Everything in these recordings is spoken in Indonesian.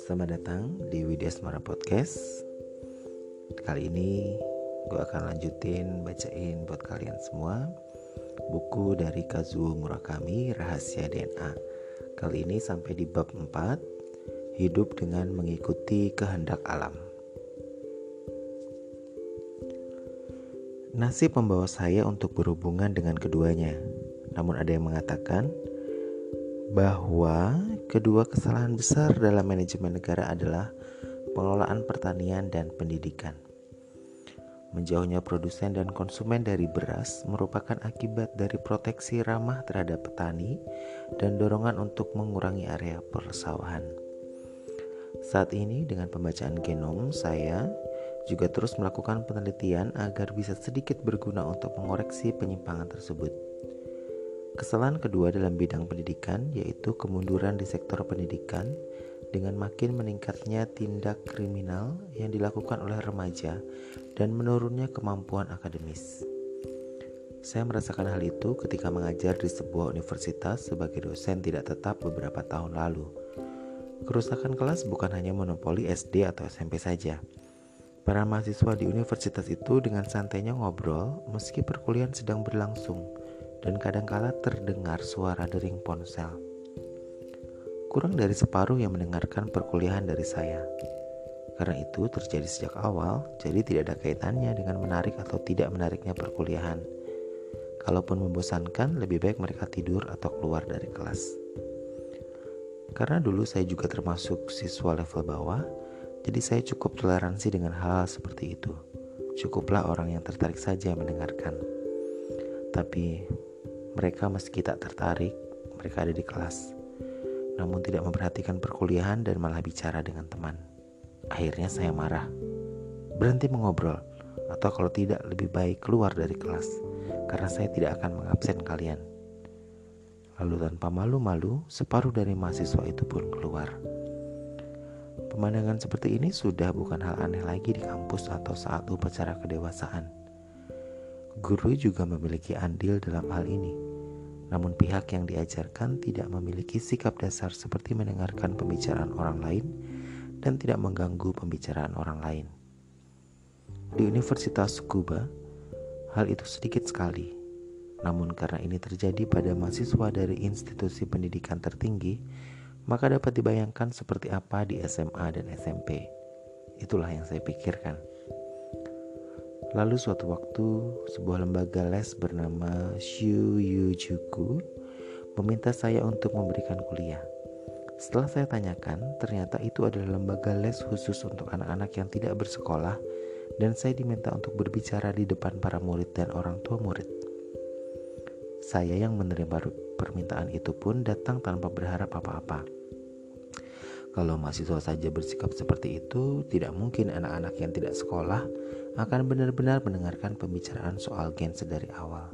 Selamat datang di Widya Podcast. Kali ini gue akan lanjutin bacain buat kalian semua Buku dari Kazuo Murakami Rahasia DNA Kali ini sampai di bab 4 Hidup dengan mengikuti kehendak alam Nasib membawa saya untuk berhubungan dengan keduanya Namun ada yang mengatakan bahwa kedua kesalahan besar dalam manajemen negara adalah pengelolaan pertanian dan pendidikan. Menjauhnya produsen dan konsumen dari beras merupakan akibat dari proteksi ramah terhadap petani dan dorongan untuk mengurangi area persawahan. Saat ini dengan pembacaan genom saya juga terus melakukan penelitian agar bisa sedikit berguna untuk mengoreksi penyimpangan tersebut. Kesalahan kedua dalam bidang pendidikan yaitu kemunduran di sektor pendidikan dengan makin meningkatnya tindak kriminal yang dilakukan oleh remaja dan menurunnya kemampuan akademis. Saya merasakan hal itu ketika mengajar di sebuah universitas sebagai dosen tidak tetap beberapa tahun lalu. Kerusakan kelas bukan hanya monopoli SD atau SMP saja. Para mahasiswa di universitas itu dengan santainya ngobrol meski perkuliahan sedang berlangsung dan kadangkala terdengar suara dering ponsel. Kurang dari separuh yang mendengarkan perkuliahan dari saya. Karena itu terjadi sejak awal, jadi tidak ada kaitannya dengan menarik atau tidak menariknya perkuliahan. Kalaupun membosankan, lebih baik mereka tidur atau keluar dari kelas. Karena dulu saya juga termasuk siswa level bawah, jadi saya cukup toleransi dengan hal, -hal seperti itu. Cukuplah orang yang tertarik saja mendengarkan. Tapi mereka meski tak tertarik, mereka ada di kelas. Namun tidak memperhatikan perkuliahan dan malah bicara dengan teman. Akhirnya saya marah. Berhenti mengobrol atau kalau tidak lebih baik keluar dari kelas karena saya tidak akan mengabsen kalian. Lalu tanpa malu-malu, separuh dari mahasiswa itu pun keluar. Pemandangan seperti ini sudah bukan hal aneh lagi di kampus atau saat upacara kedewasaan. Guru juga memiliki andil dalam hal ini. Namun pihak yang diajarkan tidak memiliki sikap dasar seperti mendengarkan pembicaraan orang lain dan tidak mengganggu pembicaraan orang lain. Di Universitas Kuba, hal itu sedikit sekali. Namun karena ini terjadi pada mahasiswa dari institusi pendidikan tertinggi, maka dapat dibayangkan seperti apa di SMA dan SMP. Itulah yang saya pikirkan. Lalu suatu waktu sebuah lembaga les bernama Shu Yujuku meminta saya untuk memberikan kuliah. Setelah saya tanyakan, ternyata itu adalah lembaga les khusus untuk anak-anak yang tidak bersekolah dan saya diminta untuk berbicara di depan para murid dan orang tua murid. Saya yang menerima permintaan itu pun datang tanpa berharap apa-apa. Kalau mahasiswa saja bersikap seperti itu, tidak mungkin anak-anak yang tidak sekolah akan benar-benar mendengarkan pembicaraan soal gen sedari awal.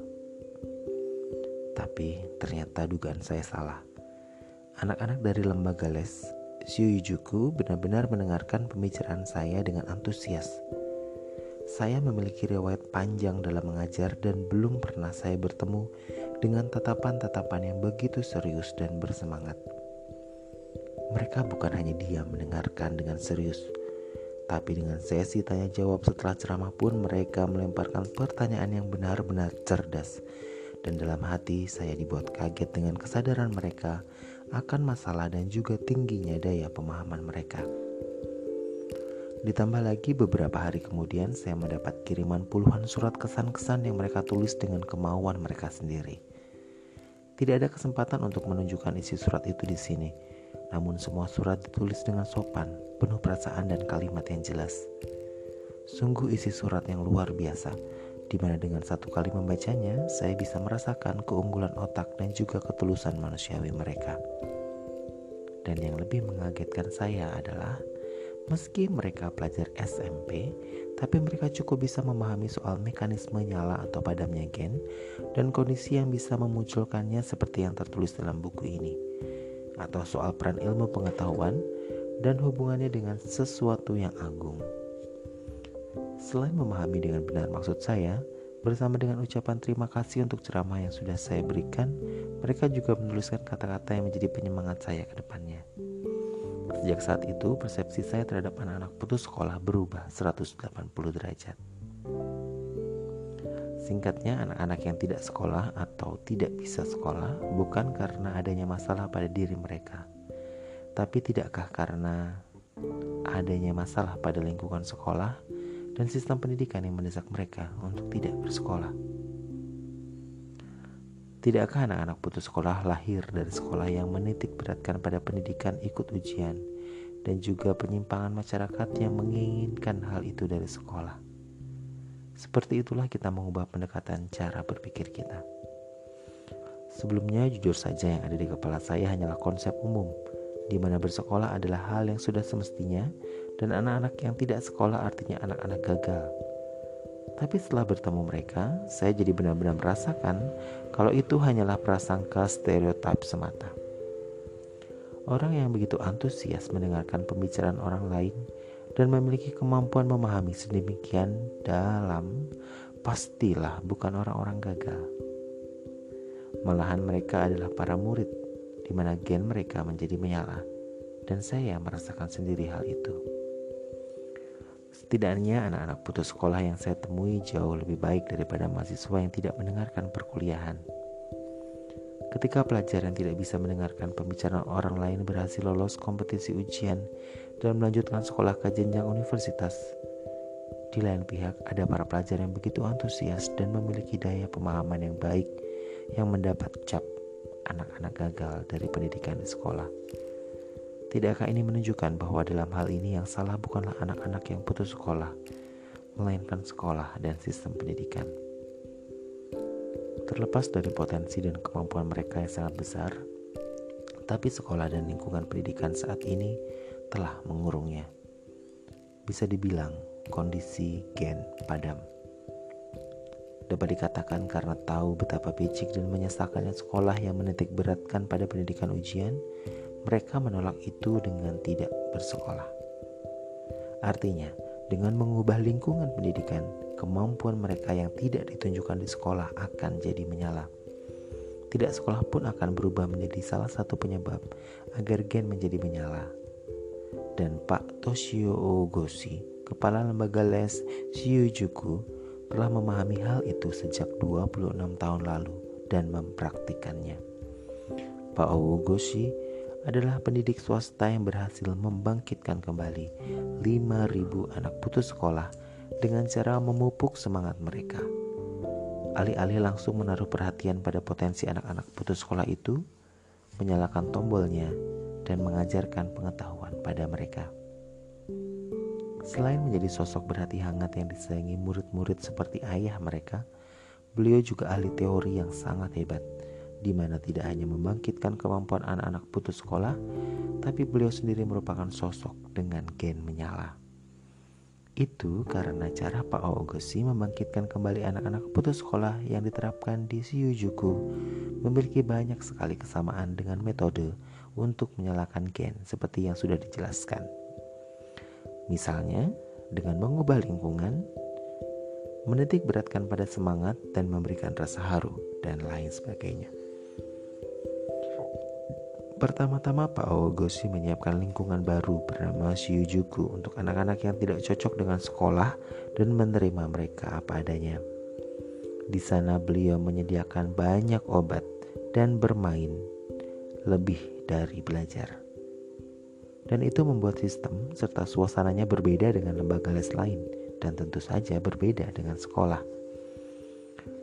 Tapi ternyata dugaan saya salah. Anak-anak dari lembaga les Shuyujuku benar-benar mendengarkan pembicaraan saya dengan antusias. Saya memiliki riwayat panjang dalam mengajar dan belum pernah saya bertemu dengan tatapan-tatapan yang begitu serius dan bersemangat. Mereka bukan hanya diam mendengarkan dengan serius, tapi dengan sesi tanya jawab setelah ceramah pun mereka melemparkan pertanyaan yang benar-benar cerdas. Dan dalam hati saya dibuat kaget dengan kesadaran mereka akan masalah dan juga tingginya daya pemahaman mereka. Ditambah lagi beberapa hari kemudian saya mendapat kiriman puluhan surat kesan-kesan yang mereka tulis dengan kemauan mereka sendiri. Tidak ada kesempatan untuk menunjukkan isi surat itu di sini namun semua surat ditulis dengan sopan, penuh perasaan dan kalimat yang jelas. Sungguh isi surat yang luar biasa, di mana dengan satu kali membacanya, saya bisa merasakan keunggulan otak dan juga ketulusan manusiawi mereka. Dan yang lebih mengagetkan saya adalah, meski mereka pelajar SMP, tapi mereka cukup bisa memahami soal mekanisme nyala atau padamnya gen dan kondisi yang bisa memunculkannya seperti yang tertulis dalam buku ini atau soal peran ilmu pengetahuan dan hubungannya dengan sesuatu yang agung. Selain memahami dengan benar maksud saya, Bersama dengan ucapan terima kasih untuk ceramah yang sudah saya berikan, mereka juga menuliskan kata-kata yang menjadi penyemangat saya ke depannya. Sejak saat itu, persepsi saya terhadap anak-anak putus sekolah berubah 180 derajat. Singkatnya, anak-anak yang tidak sekolah atau tidak bisa sekolah bukan karena adanya masalah pada diri mereka, tapi tidakkah karena adanya masalah pada lingkungan sekolah dan sistem pendidikan yang mendesak mereka untuk tidak bersekolah. Tidakkah anak-anak putus sekolah lahir dari sekolah yang menitik beratkan pada pendidikan ikut ujian dan juga penyimpangan masyarakat yang menginginkan hal itu dari sekolah? Seperti itulah kita mengubah pendekatan cara berpikir kita. Sebelumnya jujur saja yang ada di kepala saya hanyalah konsep umum di mana bersekolah adalah hal yang sudah semestinya dan anak-anak yang tidak sekolah artinya anak-anak gagal. Tapi setelah bertemu mereka, saya jadi benar-benar merasakan kalau itu hanyalah prasangka stereotip semata. Orang yang begitu antusias mendengarkan pembicaraan orang lain dan memiliki kemampuan memahami sedemikian dalam, pastilah bukan orang-orang gagal. Malahan mereka adalah para murid di mana gen mereka menjadi menyala dan saya merasakan sendiri hal itu. Setidaknya anak-anak putus sekolah yang saya temui jauh lebih baik daripada mahasiswa yang tidak mendengarkan perkuliahan. Ketika pelajar yang tidak bisa mendengarkan pembicaraan orang lain berhasil lolos kompetisi ujian dan melanjutkan sekolah ke jenjang universitas, di lain pihak ada para pelajar yang begitu antusias dan memiliki daya pemahaman yang baik yang mendapat cap anak-anak gagal dari pendidikan di sekolah. Tidakkah ini menunjukkan bahwa dalam hal ini yang salah bukanlah anak-anak yang putus sekolah, melainkan sekolah dan sistem pendidikan? Terlepas dari potensi dan kemampuan mereka yang sangat besar, tapi sekolah dan lingkungan pendidikan saat ini telah mengurungnya. Bisa dibilang kondisi gen padam. Dapat dikatakan karena tahu betapa picik dan menyesakannya sekolah yang menitik beratkan pada pendidikan ujian, mereka menolak itu dengan tidak bersekolah. Artinya, dengan mengubah lingkungan pendidikan, kemampuan mereka yang tidak ditunjukkan di sekolah akan jadi menyala. Tidak sekolah pun akan berubah menjadi salah satu penyebab agar gen menjadi menyala. Dan Pak Toshio Ogoshi, kepala lembaga les Shiujuku, telah memahami hal itu sejak 26 tahun lalu dan mempraktikannya. Pak Ogoshi adalah pendidik swasta yang berhasil membangkitkan kembali 5.000 anak putus sekolah dengan cara memupuk semangat mereka. Alih-alih langsung menaruh perhatian pada potensi anak-anak putus sekolah itu, menyalakan tombolnya dan mengajarkan pengetahuan pada mereka. Selain menjadi sosok berhati hangat yang disayangi murid-murid seperti ayah mereka, beliau juga ahli teori yang sangat hebat di mana tidak hanya membangkitkan kemampuan anak-anak putus sekolah, tapi beliau sendiri merupakan sosok dengan gen menyala. Itu karena cara Pak Aogosi membangkitkan kembali anak-anak putus sekolah yang diterapkan di Shiyujuku memiliki banyak sekali kesamaan dengan metode untuk menyalakan gen seperti yang sudah dijelaskan. Misalnya, dengan mengubah lingkungan, menitik beratkan pada semangat dan memberikan rasa haru dan lain sebagainya. Pertama-tama Pak Ogoshi menyiapkan lingkungan baru bernama Shiujuku untuk anak-anak yang tidak cocok dengan sekolah dan menerima mereka apa adanya. Di sana beliau menyediakan banyak obat dan bermain lebih dari belajar. Dan itu membuat sistem serta suasananya berbeda dengan lembaga les lain dan tentu saja berbeda dengan sekolah.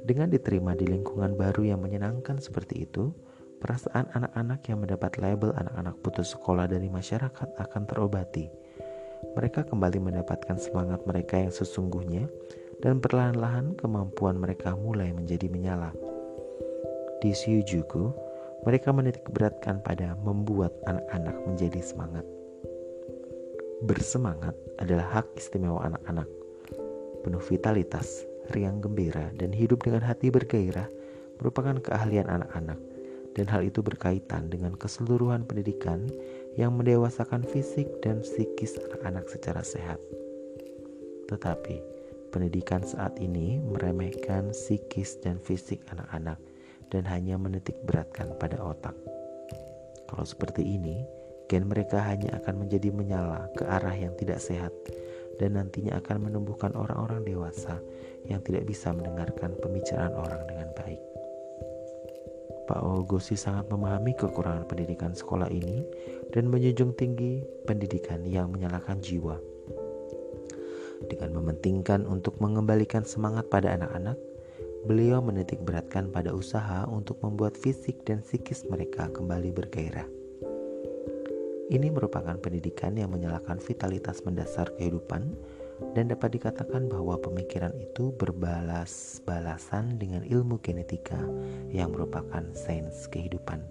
Dengan diterima di lingkungan baru yang menyenangkan seperti itu, perasaan anak-anak yang mendapat label anak-anak putus sekolah dari masyarakat akan terobati. Mereka kembali mendapatkan semangat mereka yang sesungguhnya dan perlahan-lahan kemampuan mereka mulai menjadi menyala. Di Shiujuku, mereka menitik beratkan pada membuat anak-anak menjadi semangat. Bersemangat adalah hak istimewa anak-anak. Penuh vitalitas, riang gembira, dan hidup dengan hati bergairah merupakan keahlian anak-anak dan hal itu berkaitan dengan keseluruhan pendidikan yang mendewasakan fisik dan psikis anak-anak secara sehat. Tetapi, Pendidikan saat ini meremehkan psikis dan fisik anak-anak dan hanya menitik beratkan pada otak. Kalau seperti ini, gen mereka hanya akan menjadi menyala ke arah yang tidak sehat dan nantinya akan menumbuhkan orang-orang dewasa yang tidak bisa mendengarkan pembicaraan orang dengan baik. Pak Ogosi sangat memahami kekurangan pendidikan sekolah ini dan menjunjung tinggi pendidikan yang menyalakan jiwa. Dengan mementingkan untuk mengembalikan semangat pada anak-anak, beliau menitik beratkan pada usaha untuk membuat fisik dan psikis mereka kembali bergairah. Ini merupakan pendidikan yang menyalakan vitalitas mendasar kehidupan dan dapat dikatakan bahwa pemikiran itu berbalas-balasan dengan ilmu genetika yang merupakan sains kehidupan.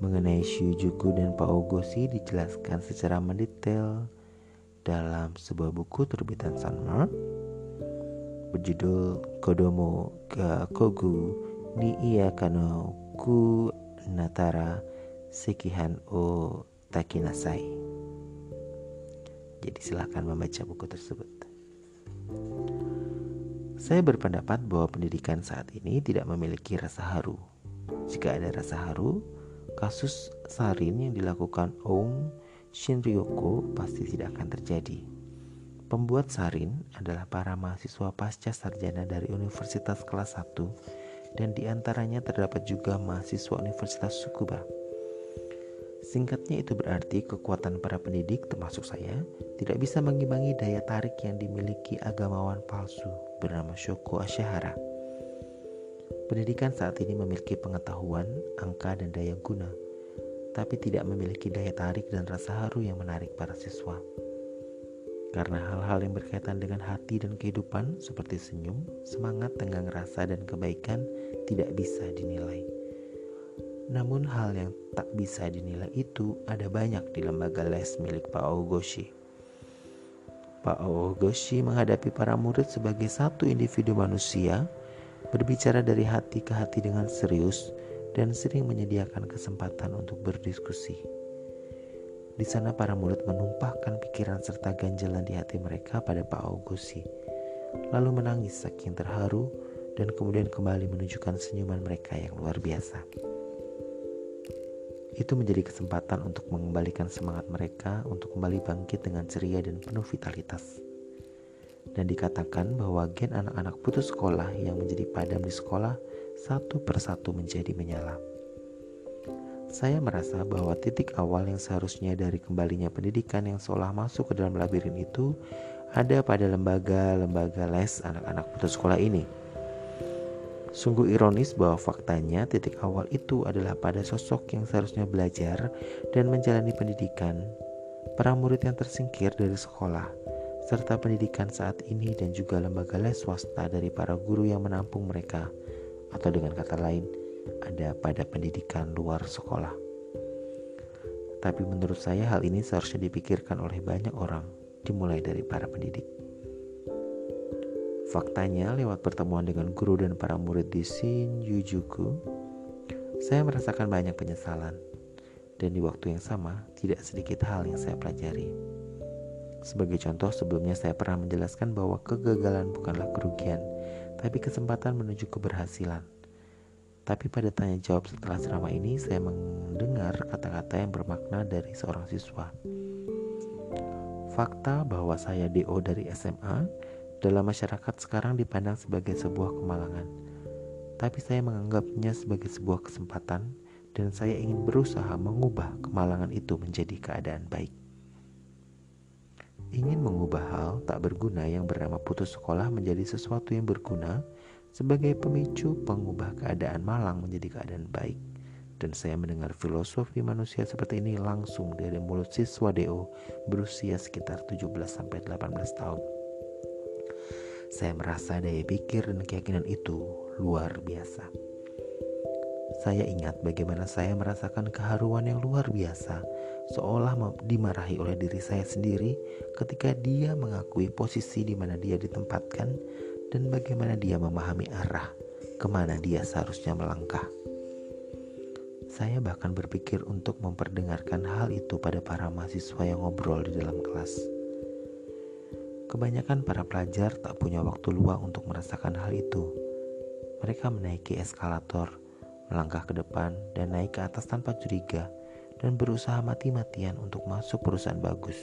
Mengenai Shujuku dan Paogoshi dijelaskan secara mendetail dalam sebuah buku terbitan Sanma berjudul Kodomo ga Kogu ni iya kano ku natara sekihan o takinasai. Jadi silahkan membaca buku tersebut. Saya berpendapat bahwa pendidikan saat ini tidak memiliki rasa haru. Jika ada rasa haru, kasus sarin yang dilakukan Ong Shinryoko pasti tidak akan terjadi. Pembuat sarin adalah para mahasiswa pasca sarjana dari universitas kelas 1 dan di antaranya terdapat juga mahasiswa Universitas Tsukuba. Singkatnya itu berarti kekuatan para pendidik termasuk saya tidak bisa mengimbangi daya tarik yang dimiliki agamawan palsu bernama Shoko Ashihara. Pendidikan saat ini memiliki pengetahuan, angka, dan daya guna, tapi tidak memiliki daya tarik dan rasa haru yang menarik para siswa. Karena hal-hal yang berkaitan dengan hati dan kehidupan seperti senyum, semangat, tenggang rasa, dan kebaikan tidak bisa dinilai. Namun hal yang tak bisa dinilai itu ada banyak di lembaga les milik Pak Ogoshi. Pak Ogoshi menghadapi para murid sebagai satu individu manusia, berbicara dari hati ke hati dengan serius dan sering menyediakan kesempatan untuk berdiskusi. Di sana para murid menumpahkan pikiran serta ganjalan di hati mereka pada Pak Ogoshi, lalu menangis saking terharu dan kemudian kembali menunjukkan senyuman mereka yang luar biasa itu menjadi kesempatan untuk mengembalikan semangat mereka untuk kembali bangkit dengan ceria dan penuh vitalitas. Dan dikatakan bahwa gen anak-anak putus sekolah yang menjadi padam di sekolah satu persatu menjadi menyala. Saya merasa bahwa titik awal yang seharusnya dari kembalinya pendidikan yang seolah masuk ke dalam labirin itu ada pada lembaga-lembaga les anak-anak putus sekolah ini. Sungguh ironis bahwa faktanya titik awal itu adalah pada sosok yang seharusnya belajar dan menjalani pendidikan, para murid yang tersingkir dari sekolah, serta pendidikan saat ini dan juga lembaga les swasta dari para guru yang menampung mereka, atau dengan kata lain, ada pada pendidikan luar sekolah. Tapi menurut saya hal ini seharusnya dipikirkan oleh banyak orang, dimulai dari para pendidik. Faktanya, lewat pertemuan dengan guru dan para murid di Shinjuku, saya merasakan banyak penyesalan. Dan di waktu yang sama, tidak sedikit hal yang saya pelajari. Sebagai contoh, sebelumnya saya pernah menjelaskan bahwa kegagalan bukanlah kerugian, tapi kesempatan menuju keberhasilan. Tapi pada tanya jawab setelah ceramah ini, saya mendengar kata-kata yang bermakna dari seorang siswa. Fakta bahwa saya DO dari SMA dalam masyarakat sekarang dipandang sebagai sebuah kemalangan. Tapi saya menganggapnya sebagai sebuah kesempatan dan saya ingin berusaha mengubah kemalangan itu menjadi keadaan baik. Ingin mengubah hal tak berguna yang bernama putus sekolah menjadi sesuatu yang berguna sebagai pemicu pengubah keadaan malang menjadi keadaan baik. Dan saya mendengar filosofi manusia seperti ini langsung dari mulut siswa DO berusia sekitar 17-18 tahun. Saya merasa daya pikir dan keyakinan itu luar biasa. Saya ingat bagaimana saya merasakan keharuan yang luar biasa, seolah dimarahi oleh diri saya sendiri ketika dia mengakui posisi di mana dia ditempatkan dan bagaimana dia memahami arah ke mana dia seharusnya melangkah. Saya bahkan berpikir untuk memperdengarkan hal itu pada para mahasiswa yang ngobrol di dalam kelas. Kebanyakan para pelajar tak punya waktu luang untuk merasakan hal itu. Mereka menaiki eskalator, melangkah ke depan, dan naik ke atas tanpa curiga, dan berusaha mati-matian untuk masuk perusahaan bagus.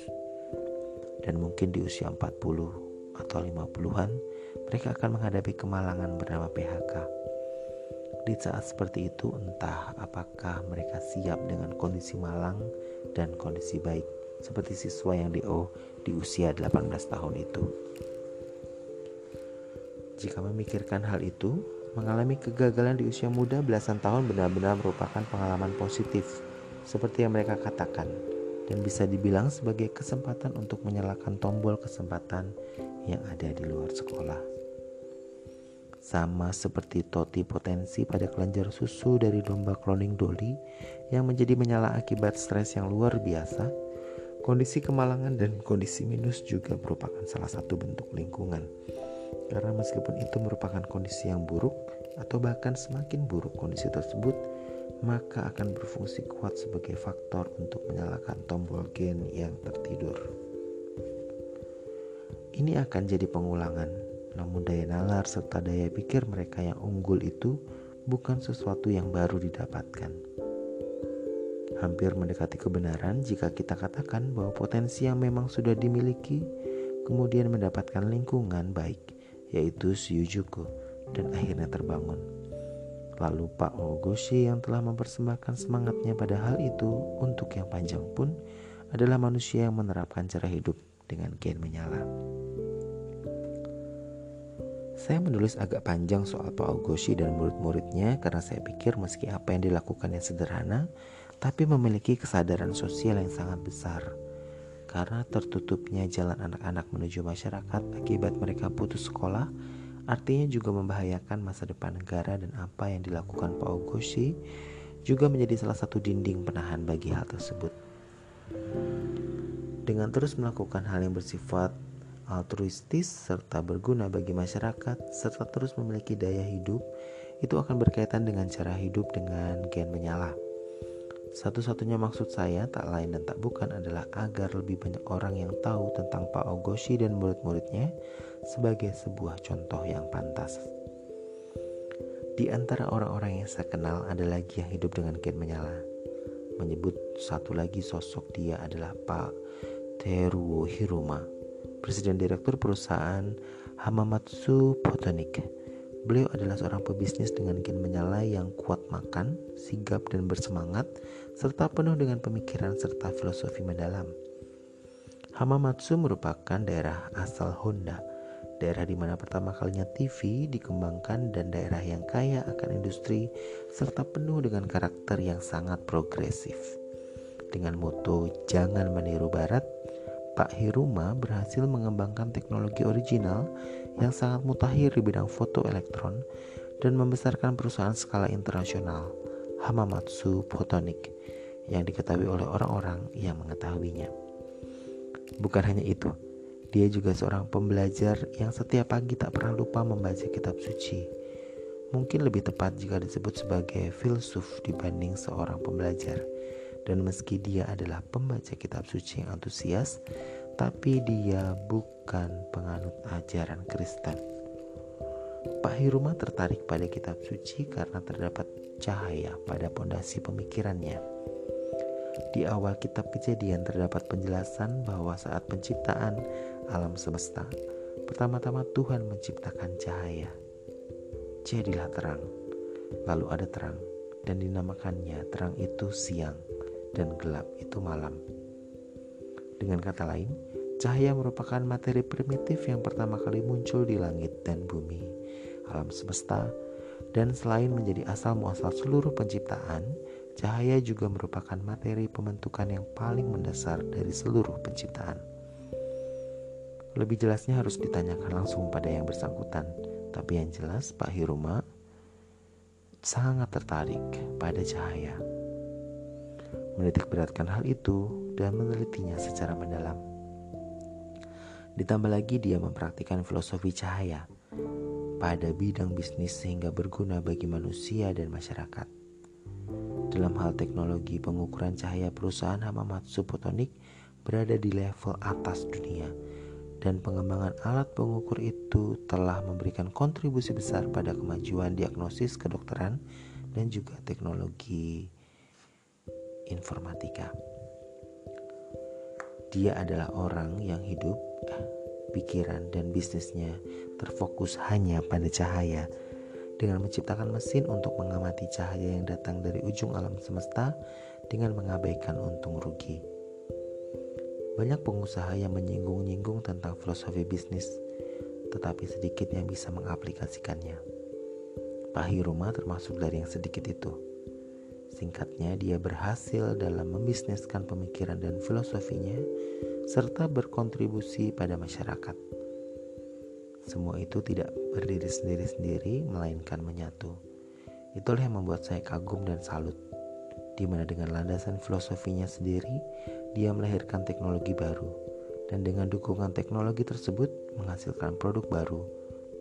Dan mungkin di usia 40 atau 50-an, mereka akan menghadapi kemalangan bernama PHK. Di saat seperti itu, entah apakah mereka siap dengan kondisi malang dan kondisi baik seperti siswa yang DO di usia 18 tahun itu. Jika memikirkan hal itu, mengalami kegagalan di usia muda belasan tahun benar-benar merupakan pengalaman positif, seperti yang mereka katakan, dan bisa dibilang sebagai kesempatan untuk menyalakan tombol kesempatan yang ada di luar sekolah. Sama seperti toti potensi pada kelenjar susu dari domba cloning Dolly yang menjadi menyala akibat stres yang luar biasa, Kondisi kemalangan dan kondisi minus juga merupakan salah satu bentuk lingkungan. Karena meskipun itu merupakan kondisi yang buruk atau bahkan semakin buruk kondisi tersebut, maka akan berfungsi kuat sebagai faktor untuk menyalakan tombol gen yang tertidur. Ini akan jadi pengulangan, namun daya nalar serta daya pikir mereka yang unggul itu bukan sesuatu yang baru didapatkan hampir mendekati kebenaran jika kita katakan bahwa potensi yang memang sudah dimiliki kemudian mendapatkan lingkungan baik, yaitu Syujuku, dan akhirnya terbangun. Lalu Pak Ogoshi yang telah mempersembahkan semangatnya pada hal itu untuk yang panjang pun adalah manusia yang menerapkan cara hidup dengan gen menyala. Saya menulis agak panjang soal Pak Ogoshi dan murid-muridnya karena saya pikir meski apa yang dilakukannya sederhana, tapi memiliki kesadaran sosial yang sangat besar. Karena tertutupnya jalan anak-anak menuju masyarakat akibat mereka putus sekolah, artinya juga membahayakan masa depan negara dan apa yang dilakukan Pak Ogoshi juga menjadi salah satu dinding penahan bagi hal tersebut. Dengan terus melakukan hal yang bersifat altruistis serta berguna bagi masyarakat serta terus memiliki daya hidup, itu akan berkaitan dengan cara hidup dengan gen menyala. Satu-satunya maksud saya tak lain dan tak bukan adalah agar lebih banyak orang yang tahu tentang Pak Ogoshi dan murid-muridnya sebagai sebuah contoh yang pantas. Di antara orang-orang yang saya kenal ada lagi yang hidup dengan gen menyala. Menyebut satu lagi sosok dia adalah Pak Teruo Hiruma, Presiden Direktur Perusahaan Hamamatsu Photonic Beliau adalah seorang pebisnis dengan gen menyala yang kuat makan, sigap dan bersemangat, serta penuh dengan pemikiran serta filosofi mendalam. Hamamatsu merupakan daerah asal Honda, daerah di mana pertama kalinya TV dikembangkan dan daerah yang kaya akan industri serta penuh dengan karakter yang sangat progresif. Dengan moto "Jangan meniru Barat", Pak Hiruma berhasil mengembangkan teknologi original yang sangat mutakhir di bidang foto elektron dan membesarkan perusahaan skala internasional Hamamatsu Photonic yang diketahui oleh orang-orang yang mengetahuinya. Bukan hanya itu, dia juga seorang pembelajar yang setiap pagi tak pernah lupa membaca kitab suci. Mungkin lebih tepat jika disebut sebagai filsuf dibanding seorang pembelajar dan meski dia adalah pembaca kitab suci yang antusias, tapi dia bukan penganut ajaran Kristen. Pak Hiruma tertarik pada kitab suci karena terdapat cahaya pada pondasi pemikirannya. Di awal kitab kejadian terdapat penjelasan bahwa saat penciptaan alam semesta, pertama-tama Tuhan menciptakan cahaya. Jadilah terang, lalu ada terang, dan dinamakannya terang itu siang dan gelap itu malam. Dengan kata lain, cahaya merupakan materi primitif yang pertama kali muncul di langit dan bumi, alam semesta, dan selain menjadi asal muasal seluruh penciptaan, cahaya juga merupakan materi pembentukan yang paling mendasar dari seluruh penciptaan. Lebih jelasnya harus ditanyakan langsung pada yang bersangkutan, tapi yang jelas Pak Hiruma sangat tertarik pada cahaya menitik beratkan hal itu dan menelitinya secara mendalam. Ditambah lagi dia mempraktikkan filosofi cahaya pada bidang bisnis sehingga berguna bagi manusia dan masyarakat. Dalam hal teknologi pengukuran cahaya perusahaan Hamamatsu Photonic berada di level atas dunia dan pengembangan alat pengukur itu telah memberikan kontribusi besar pada kemajuan diagnosis kedokteran dan juga teknologi informatika. Dia adalah orang yang hidup, pikiran, dan bisnisnya terfokus hanya pada cahaya dengan menciptakan mesin untuk mengamati cahaya yang datang dari ujung alam semesta dengan mengabaikan untung rugi. Banyak pengusaha yang menyinggung-nyinggung tentang filosofi bisnis, tetapi sedikit yang bisa mengaplikasikannya. Pak Hiruma termasuk dari yang sedikit itu. Singkatnya, dia berhasil dalam membisniskan pemikiran dan filosofinya, serta berkontribusi pada masyarakat. Semua itu tidak berdiri sendiri-sendiri, melainkan menyatu. Itulah yang membuat saya kagum dan salut, di mana dengan landasan filosofinya sendiri, dia melahirkan teknologi baru, dan dengan dukungan teknologi tersebut menghasilkan produk baru,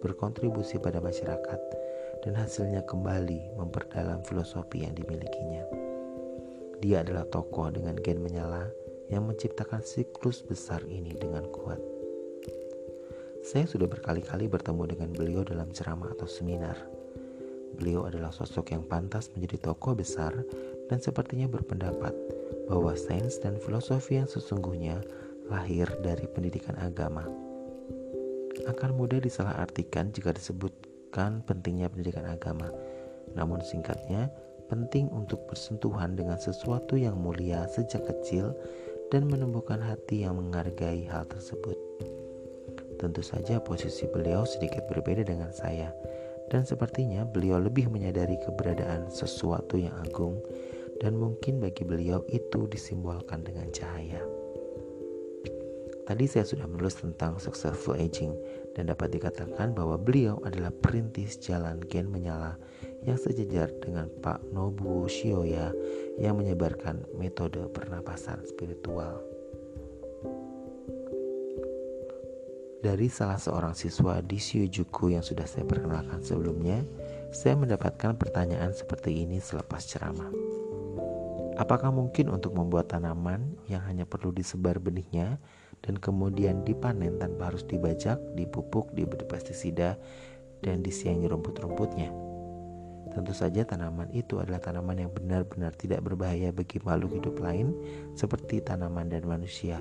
berkontribusi pada masyarakat, dan hasilnya kembali memperdalam filosofi yang dimilikinya. Dia adalah tokoh dengan gen menyala yang menciptakan siklus besar ini dengan kuat. Saya sudah berkali-kali bertemu dengan beliau dalam ceramah atau seminar. Beliau adalah sosok yang pantas menjadi tokoh besar dan sepertinya berpendapat bahwa sains dan filosofi yang sesungguhnya lahir dari pendidikan agama. Akan mudah disalahartikan jika disebut menekankan pentingnya pendidikan agama. Namun singkatnya, penting untuk bersentuhan dengan sesuatu yang mulia sejak kecil dan menumbuhkan hati yang menghargai hal tersebut. Tentu saja posisi beliau sedikit berbeda dengan saya dan sepertinya beliau lebih menyadari keberadaan sesuatu yang agung dan mungkin bagi beliau itu disimbolkan dengan cahaya. Tadi saya sudah menulis tentang successful aging dan dapat dikatakan bahwa beliau adalah perintis jalan gen menyala yang sejajar dengan Pak Nobuo Shioya yang menyebarkan metode pernapasan spiritual. Dari salah seorang siswa di Shujuku yang sudah saya perkenalkan sebelumnya, saya mendapatkan pertanyaan seperti ini selepas ceramah. Apakah mungkin untuk membuat tanaman yang hanya perlu disebar benihnya dan kemudian dipanen tanpa harus dibajak, dipupuk, diberi pestisida, dan disiangi rumput-rumputnya. Tentu saja tanaman itu adalah tanaman yang benar-benar tidak berbahaya bagi makhluk hidup lain seperti tanaman dan manusia.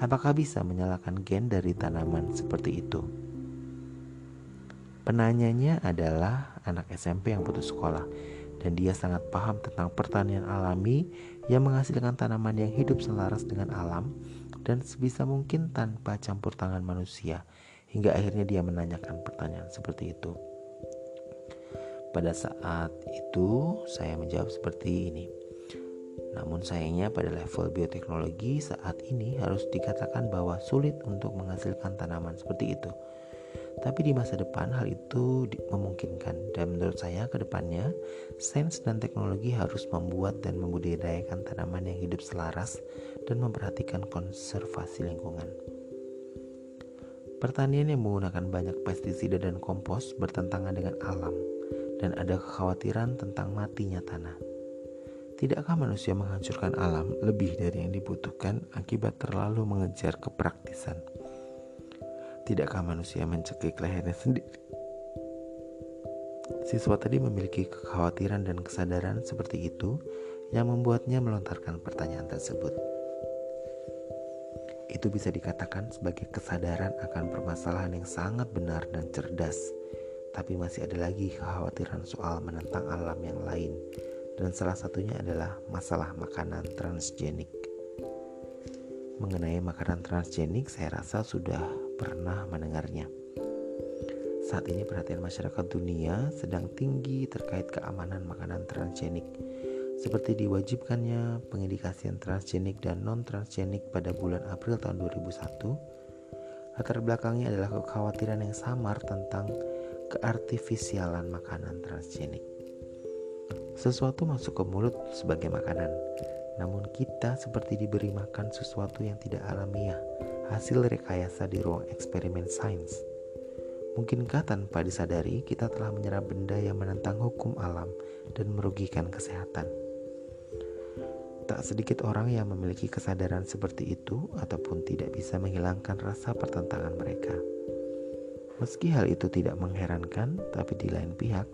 Apakah bisa menyalakan gen dari tanaman seperti itu? Penanyanya adalah anak SMP yang putus sekolah dan dia sangat paham tentang pertanian alami yang menghasilkan tanaman yang hidup selaras dengan alam dan sebisa mungkin tanpa campur tangan manusia hingga akhirnya dia menanyakan pertanyaan seperti itu. Pada saat itu saya menjawab seperti ini. Namun sayangnya pada level bioteknologi saat ini harus dikatakan bahwa sulit untuk menghasilkan tanaman seperti itu. Tapi di masa depan hal itu memungkinkan dan menurut saya ke depannya sains dan teknologi harus membuat dan membudidayakan tanaman yang hidup selaras dan memperhatikan konservasi lingkungan. Pertanian yang menggunakan banyak pestisida dan kompos bertentangan dengan alam dan ada kekhawatiran tentang matinya tanah. Tidakkah manusia menghancurkan alam lebih dari yang dibutuhkan akibat terlalu mengejar kepraktisan? Tidakkah manusia mencekik lehernya sendiri? Siswa tadi memiliki kekhawatiran dan kesadaran seperti itu yang membuatnya melontarkan pertanyaan tersebut. Itu bisa dikatakan sebagai kesadaran akan permasalahan yang sangat benar dan cerdas, tapi masih ada lagi kekhawatiran soal menentang alam yang lain, dan salah satunya adalah masalah makanan transgenik. Mengenai makanan transgenik, saya rasa sudah pernah mendengarnya. Saat ini perhatian masyarakat dunia sedang tinggi terkait keamanan makanan transgenik, seperti diwajibkannya pengedikasian transgenik dan non-transgenik pada bulan April tahun 2001. Latar belakangnya adalah kekhawatiran yang samar tentang keartifisialan makanan transgenik. Sesuatu masuk ke mulut sebagai makanan, namun kita seperti diberi makan sesuatu yang tidak alamiah hasil rekayasa di ruang eksperimen sains. Mungkinkah tanpa disadari kita telah menyerap benda yang menentang hukum alam dan merugikan kesehatan? Tak sedikit orang yang memiliki kesadaran seperti itu ataupun tidak bisa menghilangkan rasa pertentangan mereka. Meski hal itu tidak mengherankan, tapi di lain pihak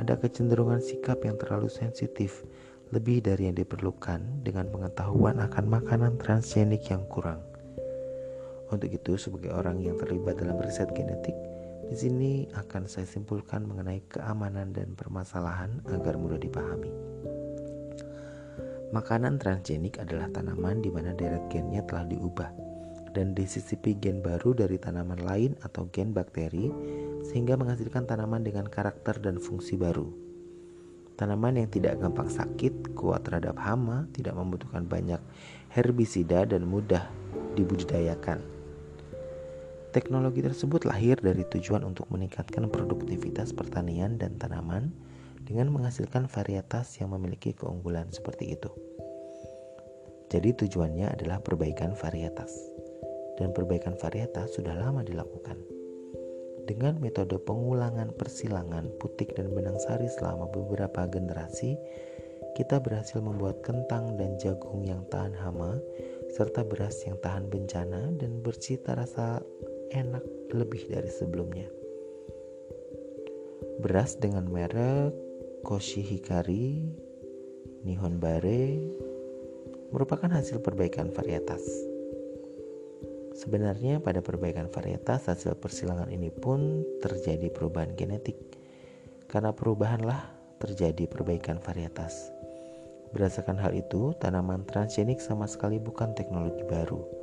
ada kecenderungan sikap yang terlalu sensitif, lebih dari yang diperlukan dengan pengetahuan akan makanan transgenik yang kurang. Untuk itu, sebagai orang yang terlibat dalam riset genetik, di sini akan saya simpulkan mengenai keamanan dan permasalahan agar mudah dipahami. Makanan transgenik adalah tanaman di mana deret gennya telah diubah dan disisipi gen baru dari tanaman lain atau gen bakteri sehingga menghasilkan tanaman dengan karakter dan fungsi baru. Tanaman yang tidak gampang sakit, kuat terhadap hama, tidak membutuhkan banyak herbisida dan mudah dibudidayakan. Teknologi tersebut lahir dari tujuan untuk meningkatkan produktivitas pertanian dan tanaman dengan menghasilkan varietas yang memiliki keunggulan seperti itu. Jadi tujuannya adalah perbaikan varietas dan perbaikan varietas sudah lama dilakukan. Dengan metode pengulangan persilangan putik dan benang sari selama beberapa generasi, kita berhasil membuat kentang dan jagung yang tahan hama, serta beras yang tahan bencana dan bercita rasa enak lebih dari sebelumnya. Beras dengan merek Koshi Hikari, Nihon Bare merupakan hasil perbaikan varietas. Sebenarnya pada perbaikan varietas hasil persilangan ini pun terjadi perubahan genetik. Karena perubahanlah terjadi perbaikan varietas. Berdasarkan hal itu, tanaman transgenik sama sekali bukan teknologi baru.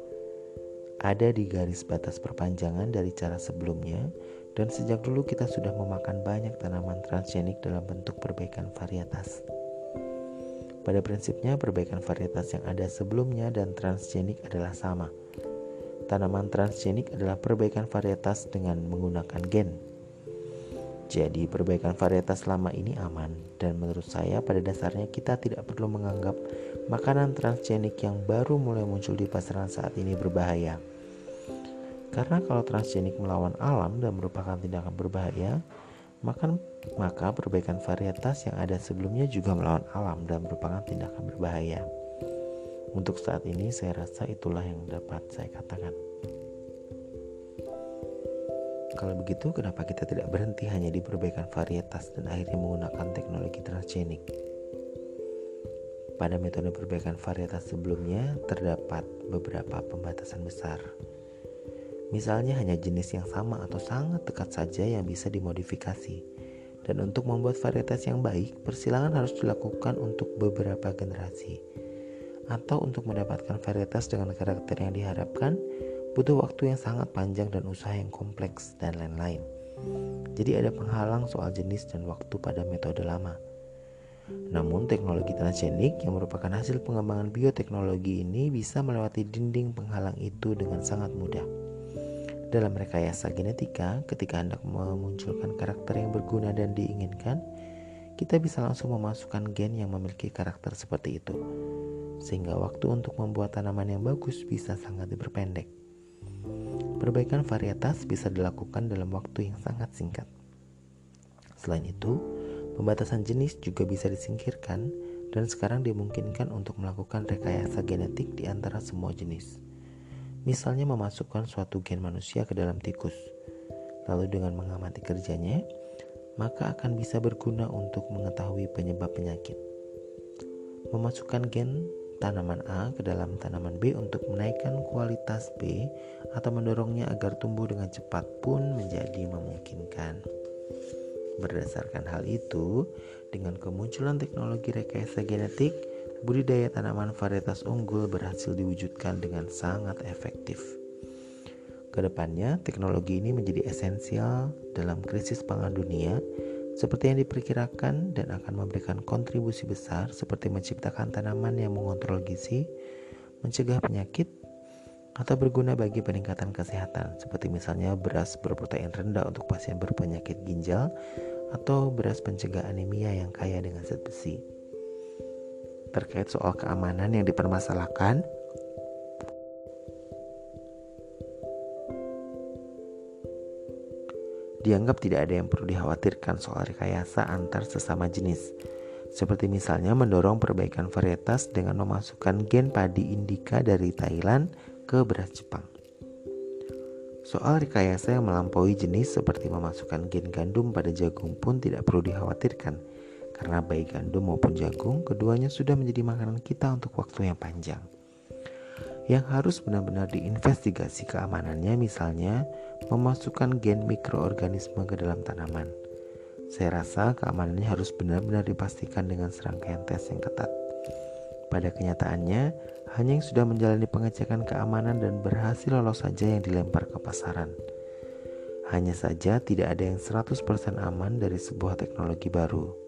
Ada di garis batas perpanjangan dari cara sebelumnya dan sejak dulu kita sudah memakan banyak tanaman transgenik dalam bentuk perbaikan varietas. Pada prinsipnya, perbaikan varietas yang ada sebelumnya dan transgenik adalah sama – tanaman transgenik adalah perbaikan varietas dengan menggunakan gen. Jadi perbaikan varietas lama ini aman dan menurut saya pada dasarnya kita tidak perlu menganggap makanan transgenik yang baru mulai muncul di pasaran saat ini berbahaya. Karena kalau transgenik melawan alam dan merupakan tindakan berbahaya, maka, maka perbaikan varietas yang ada sebelumnya juga melawan alam dan merupakan tindakan berbahaya. Untuk saat ini saya rasa itulah yang dapat saya katakan. Kalau begitu, kenapa kita tidak berhenti hanya di perbaikan varietas dan akhirnya menggunakan teknologi transgenik? Pada metode perbaikan varietas sebelumnya terdapat beberapa pembatasan besar. Misalnya hanya jenis yang sama atau sangat dekat saja yang bisa dimodifikasi. Dan untuk membuat varietas yang baik, persilangan harus dilakukan untuk beberapa generasi atau untuk mendapatkan varietas dengan karakter yang diharapkan butuh waktu yang sangat panjang dan usaha yang kompleks dan lain-lain. Jadi ada penghalang soal jenis dan waktu pada metode lama. Namun teknologi transgenik yang merupakan hasil pengembangan bioteknologi ini bisa melewati dinding penghalang itu dengan sangat mudah. Dalam rekayasa genetika, ketika hendak memunculkan karakter yang berguna dan diinginkan, kita bisa langsung memasukkan gen yang memiliki karakter seperti itu sehingga waktu untuk membuat tanaman yang bagus bisa sangat diperpendek. Perbaikan varietas bisa dilakukan dalam waktu yang sangat singkat. Selain itu, pembatasan jenis juga bisa disingkirkan dan sekarang dimungkinkan untuk melakukan rekayasa genetik di antara semua jenis. Misalnya memasukkan suatu gen manusia ke dalam tikus. Lalu dengan mengamati kerjanya, maka akan bisa berguna untuk mengetahui penyebab penyakit. Memasukkan gen tanaman A ke dalam tanaman B untuk menaikkan kualitas B atau mendorongnya agar tumbuh dengan cepat pun menjadi memungkinkan. Berdasarkan hal itu, dengan kemunculan teknologi rekayasa genetik, budidaya tanaman varietas unggul berhasil diwujudkan dengan sangat efektif. Ke depannya, teknologi ini menjadi esensial dalam krisis pangan dunia seperti yang diperkirakan dan akan memberikan kontribusi besar seperti menciptakan tanaman yang mengontrol gizi, mencegah penyakit, atau berguna bagi peningkatan kesehatan seperti misalnya beras berprotein rendah untuk pasien berpenyakit ginjal atau beras pencegah anemia yang kaya dengan zat besi. Terkait soal keamanan yang dipermasalahkan, Dianggap tidak ada yang perlu dikhawatirkan soal rekayasa antar sesama jenis, seperti misalnya mendorong perbaikan varietas dengan memasukkan gen padi indica dari Thailand ke beras Jepang. Soal rekayasa yang melampaui jenis seperti memasukkan gen gandum pada jagung pun tidak perlu dikhawatirkan karena baik gandum maupun jagung keduanya sudah menjadi makanan kita untuk waktu yang panjang. Yang harus benar-benar diinvestigasi keamanannya misalnya memasukkan gen mikroorganisme ke dalam tanaman saya rasa keamanannya harus benar-benar dipastikan dengan serangkaian tes yang ketat. Pada kenyataannya, hanya yang sudah menjalani pengecekan keamanan dan berhasil lolos saja yang dilempar ke pasaran. Hanya saja tidak ada yang 100% aman dari sebuah teknologi baru.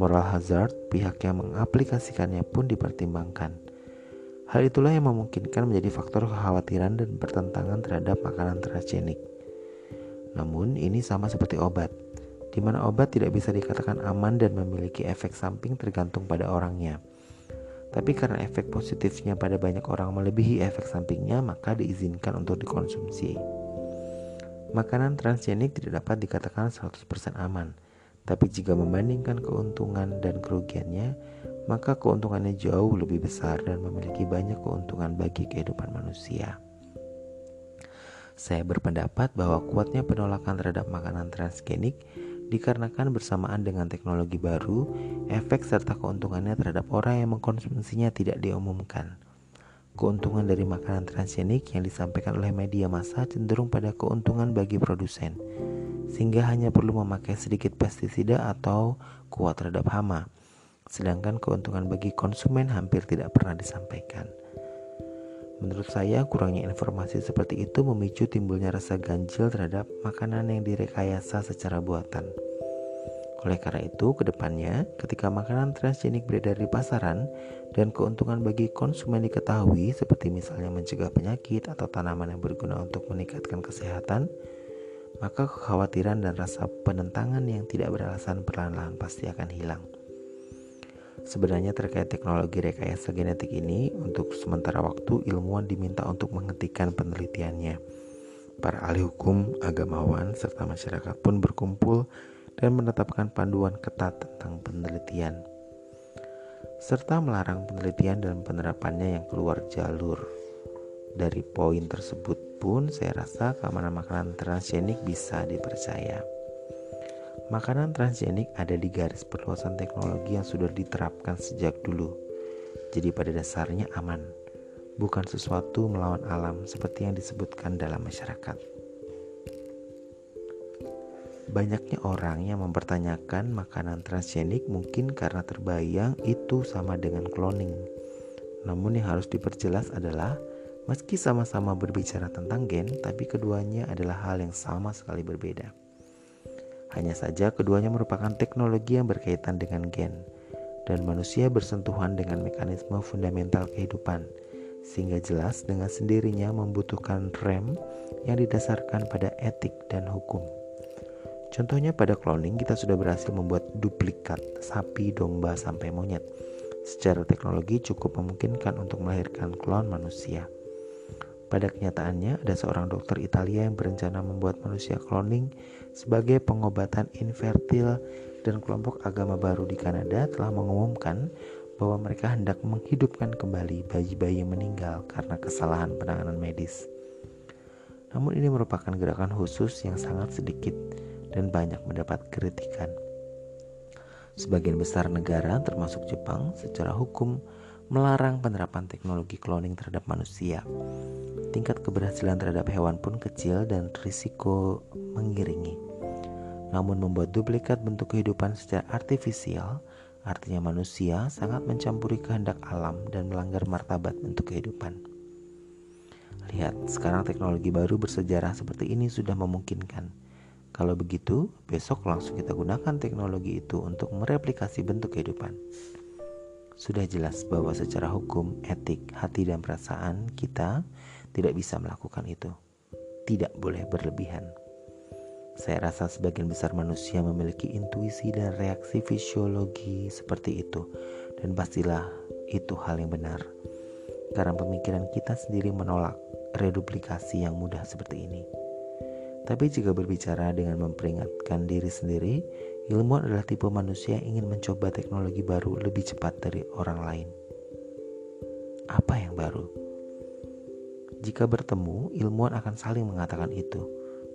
Moral hazard pihak yang mengaplikasikannya pun dipertimbangkan. Hal itulah yang memungkinkan menjadi faktor kekhawatiran dan pertentangan terhadap makanan transgenik. Namun, ini sama seperti obat di mana obat tidak bisa dikatakan aman dan memiliki efek samping tergantung pada orangnya. Tapi karena efek positifnya pada banyak orang melebihi efek sampingnya, maka diizinkan untuk dikonsumsi. Makanan transgenik tidak dapat dikatakan 100% aman, tapi jika membandingkan keuntungan dan kerugiannya, maka keuntungannya jauh lebih besar dan memiliki banyak keuntungan bagi kehidupan manusia. Saya berpendapat bahwa kuatnya penolakan terhadap makanan transgenik dikarenakan bersamaan dengan teknologi baru, efek serta keuntungannya terhadap orang yang mengkonsumsinya tidak diumumkan. Keuntungan dari makanan transgenik yang disampaikan oleh media massa cenderung pada keuntungan bagi produsen, sehingga hanya perlu memakai sedikit pestisida atau kuat terhadap hama, sedangkan keuntungan bagi konsumen hampir tidak pernah disampaikan. Menurut saya, kurangnya informasi seperti itu memicu timbulnya rasa ganjil terhadap makanan yang direkayasa secara buatan. Oleh karena itu, ke depannya, ketika makanan transgenik beredar di pasaran dan keuntungan bagi konsumen diketahui, seperti misalnya mencegah penyakit atau tanaman yang berguna untuk meningkatkan kesehatan, maka kekhawatiran dan rasa penentangan yang tidak beralasan perlahan-lahan pasti akan hilang. Sebenarnya terkait teknologi rekayasa genetik ini, untuk sementara waktu ilmuwan diminta untuk menghentikan penelitiannya. Para ahli hukum, agamawan, serta masyarakat pun berkumpul dan menetapkan panduan ketat tentang penelitian serta melarang penelitian dan penerapannya yang keluar jalur. Dari poin tersebut pun saya rasa keamanan makanan transgenik bisa dipercaya. Makanan transgenik ada di garis perluasan teknologi yang sudah diterapkan sejak dulu. Jadi pada dasarnya aman, bukan sesuatu melawan alam seperti yang disebutkan dalam masyarakat. Banyaknya orang yang mempertanyakan makanan transgenik mungkin karena terbayang itu sama dengan cloning. Namun yang harus diperjelas adalah meski sama-sama berbicara tentang gen, tapi keduanya adalah hal yang sama sekali berbeda. Hanya saja keduanya merupakan teknologi yang berkaitan dengan gen dan manusia bersentuhan dengan mekanisme fundamental kehidupan sehingga jelas dengan sendirinya membutuhkan rem yang didasarkan pada etik dan hukum. Contohnya pada cloning kita sudah berhasil membuat duplikat sapi, domba, sampai monyet. Secara teknologi cukup memungkinkan untuk melahirkan klon manusia. Pada kenyataannya, ada seorang dokter Italia yang berencana membuat manusia cloning sebagai pengobatan infertil dan kelompok agama baru di Kanada telah mengumumkan bahwa mereka hendak menghidupkan kembali bayi-bayi yang meninggal karena kesalahan penanganan medis. Namun ini merupakan gerakan khusus yang sangat sedikit dan banyak mendapat kritikan. Sebagian besar negara termasuk Jepang secara hukum melarang penerapan teknologi cloning terhadap manusia. Tingkat keberhasilan terhadap hewan pun kecil dan risiko mengiringi. Namun membuat duplikat bentuk kehidupan secara artifisial, artinya manusia sangat mencampuri kehendak alam dan melanggar martabat bentuk kehidupan. Lihat, sekarang teknologi baru bersejarah seperti ini sudah memungkinkan. Kalau begitu, besok langsung kita gunakan teknologi itu untuk mereplikasi bentuk kehidupan. Sudah jelas bahwa secara hukum, etik, hati, dan perasaan kita tidak bisa melakukan itu. Tidak boleh berlebihan. Saya rasa sebagian besar manusia memiliki intuisi dan reaksi fisiologi seperti itu, dan pastilah itu hal yang benar. Karena pemikiran kita sendiri menolak reduplikasi yang mudah seperti ini. Tapi jika berbicara dengan memperingatkan diri sendiri, Ilmuwan adalah tipe manusia yang ingin mencoba teknologi baru lebih cepat dari orang lain. Apa yang baru? Jika bertemu, ilmuwan akan saling mengatakan itu,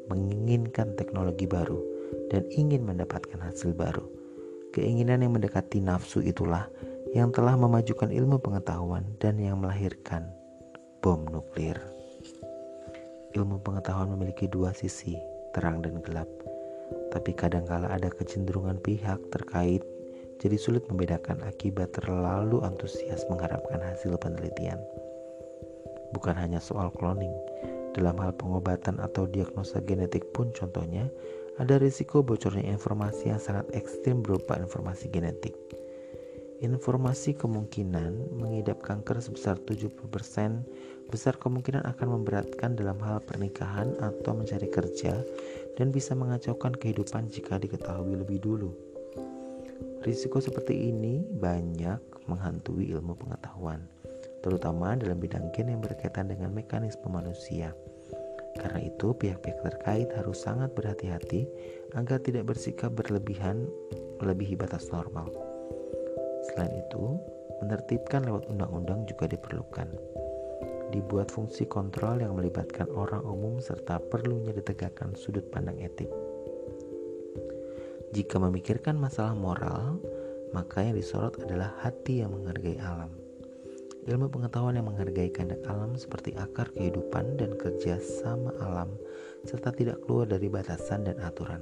menginginkan teknologi baru, dan ingin mendapatkan hasil baru. Keinginan yang mendekati nafsu itulah yang telah memajukan ilmu pengetahuan dan yang melahirkan bom nuklir. Ilmu pengetahuan memiliki dua sisi, terang dan gelap tapi kadangkala ada kecenderungan pihak terkait jadi sulit membedakan akibat terlalu antusias mengharapkan hasil penelitian. Bukan hanya soal cloning, dalam hal pengobatan atau diagnosa genetik pun contohnya, ada risiko bocornya informasi yang sangat ekstrim berupa informasi genetik. Informasi kemungkinan mengidap kanker sebesar 70% besar kemungkinan akan memberatkan dalam hal pernikahan atau mencari kerja dan bisa mengacaukan kehidupan jika diketahui lebih dulu. Risiko seperti ini banyak menghantui ilmu pengetahuan, terutama dalam bidang gen yang berkaitan dengan mekanisme manusia. Karena itu, pihak-pihak terkait harus sangat berhati-hati agar tidak bersikap berlebihan melebihi batas normal. Selain itu, menertibkan lewat undang-undang juga diperlukan dibuat fungsi kontrol yang melibatkan orang umum serta perlunya ditegakkan sudut pandang etik. Jika memikirkan masalah moral, maka yang disorot adalah hati yang menghargai alam. Ilmu pengetahuan yang menghargai kehendak alam seperti akar kehidupan dan kerja sama alam serta tidak keluar dari batasan dan aturan.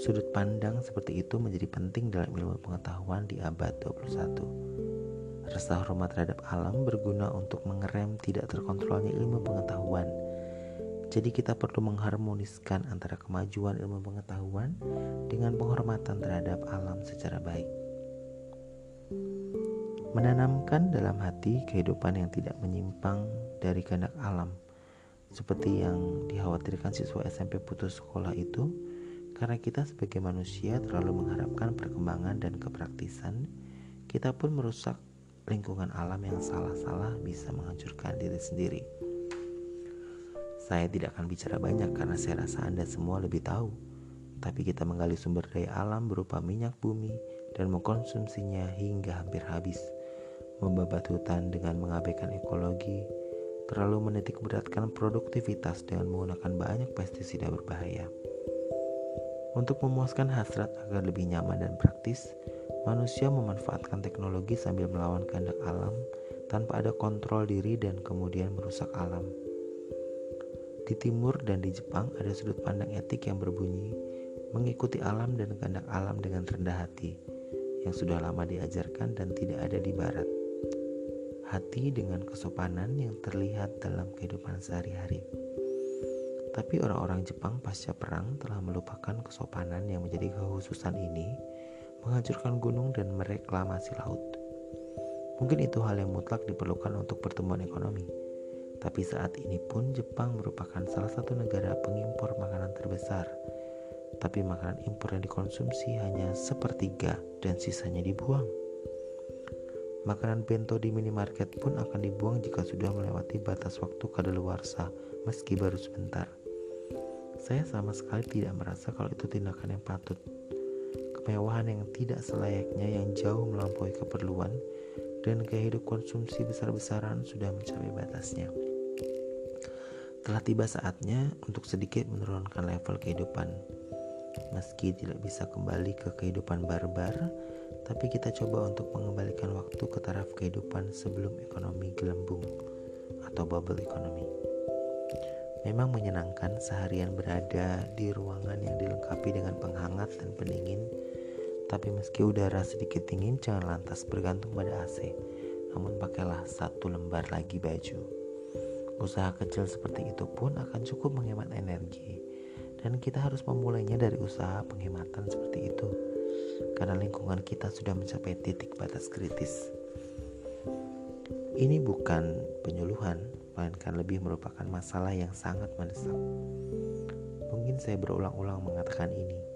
Sudut pandang seperti itu menjadi penting dalam ilmu pengetahuan di abad 21. Rasa hormat terhadap alam berguna untuk mengerem tidak terkontrolnya ilmu pengetahuan. Jadi kita perlu mengharmoniskan antara kemajuan ilmu pengetahuan dengan penghormatan terhadap alam secara baik. Menanamkan dalam hati kehidupan yang tidak menyimpang dari kehendak alam seperti yang dikhawatirkan siswa SMP putus sekolah itu karena kita sebagai manusia terlalu mengharapkan perkembangan dan kepraktisan kita pun merusak lingkungan alam yang salah-salah bisa menghancurkan diri sendiri. Saya tidak akan bicara banyak karena saya rasa Anda semua lebih tahu. Tapi kita menggali sumber daya alam berupa minyak bumi dan mengkonsumsinya hingga hampir habis. Membabat hutan dengan mengabaikan ekologi, terlalu menitik beratkan produktivitas dengan menggunakan banyak pestisida berbahaya. Untuk memuaskan hasrat agar lebih nyaman dan praktis, Manusia memanfaatkan teknologi sambil melawan kehendak alam tanpa ada kontrol diri dan kemudian merusak alam. Di timur dan di Jepang ada sudut pandang etik yang berbunyi mengikuti alam dan kehendak alam dengan rendah hati yang sudah lama diajarkan dan tidak ada di barat. Hati dengan kesopanan yang terlihat dalam kehidupan sehari-hari. Tapi orang-orang Jepang pasca perang telah melupakan kesopanan yang menjadi kekhususan ini menghancurkan gunung dan mereklamasi laut. Mungkin itu hal yang mutlak diperlukan untuk pertumbuhan ekonomi. Tapi saat ini pun Jepang merupakan salah satu negara pengimpor makanan terbesar. Tapi makanan impor yang dikonsumsi hanya sepertiga dan sisanya dibuang. Makanan bento di minimarket pun akan dibuang jika sudah melewati batas waktu kadaluarsa meski baru sebentar. Saya sama sekali tidak merasa kalau itu tindakan yang patut kemewahan yang tidak selayaknya yang jauh melampaui keperluan dan gaya hidup konsumsi besar-besaran sudah mencapai batasnya. Telah tiba saatnya untuk sedikit menurunkan level kehidupan. Meski tidak bisa kembali ke kehidupan barbar, tapi kita coba untuk mengembalikan waktu ke taraf kehidupan sebelum ekonomi gelembung atau bubble ekonomi. Memang menyenangkan seharian berada di ruangan yang dilengkapi dengan penghangat dan pendingin tapi meski udara sedikit dingin, jangan lantas bergantung pada AC. Namun pakailah satu lembar lagi baju. Usaha kecil seperti itu pun akan cukup menghemat energi. Dan kita harus memulainya dari usaha penghematan seperti itu. Karena lingkungan kita sudah mencapai titik batas kritis. Ini bukan penyuluhan, melainkan lebih merupakan masalah yang sangat mendesak. Mungkin saya berulang-ulang mengatakan ini,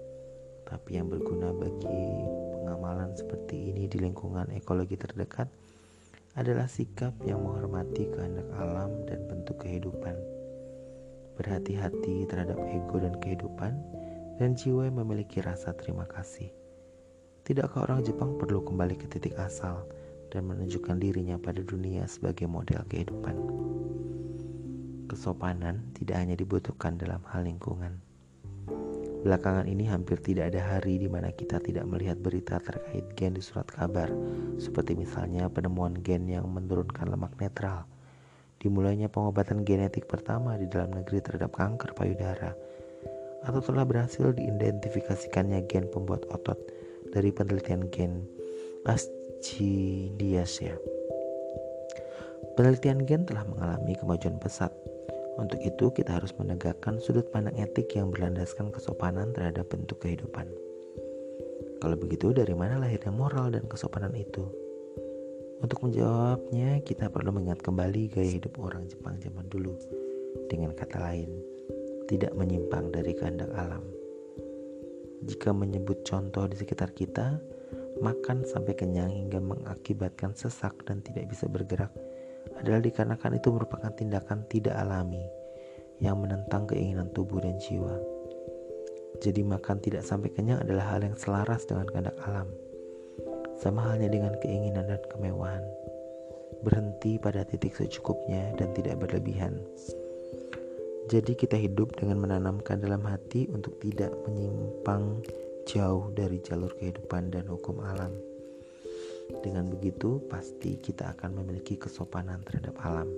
tapi yang berguna bagi pengamalan seperti ini di lingkungan ekologi terdekat adalah sikap yang menghormati kehendak alam dan bentuk kehidupan. Berhati-hati terhadap ego dan kehidupan dan jiwa yang memiliki rasa terima kasih. Tidakkah orang Jepang perlu kembali ke titik asal dan menunjukkan dirinya pada dunia sebagai model kehidupan? Kesopanan tidak hanya dibutuhkan dalam hal lingkungan. Belakangan ini hampir tidak ada hari di mana kita tidak melihat berita terkait gen di surat kabar, seperti misalnya penemuan gen yang menurunkan lemak netral, dimulainya pengobatan genetik pertama di dalam negeri terhadap kanker payudara, atau telah berhasil diidentifikasikannya gen pembuat otot dari penelitian gen Ascidiaceae. Penelitian gen telah mengalami kemajuan pesat. Untuk itu, kita harus menegakkan sudut pandang etik yang berlandaskan kesopanan terhadap bentuk kehidupan. Kalau begitu, dari mana lahirnya moral dan kesopanan itu? Untuk menjawabnya, kita perlu mengingat kembali gaya hidup orang Jepang zaman dulu. Dengan kata lain, tidak menyimpang dari kehendak alam. Jika menyebut contoh di sekitar kita, makan sampai kenyang hingga mengakibatkan sesak dan tidak bisa bergerak adalah dikarenakan itu merupakan tindakan tidak alami yang menentang keinginan tubuh dan jiwa. Jadi makan tidak sampai kenyang adalah hal yang selaras dengan kehendak alam. Sama halnya dengan keinginan dan kemewahan. Berhenti pada titik secukupnya dan tidak berlebihan. Jadi kita hidup dengan menanamkan dalam hati untuk tidak menyimpang jauh dari jalur kehidupan dan hukum alam. Dengan begitu, pasti kita akan memiliki kesopanan terhadap alam.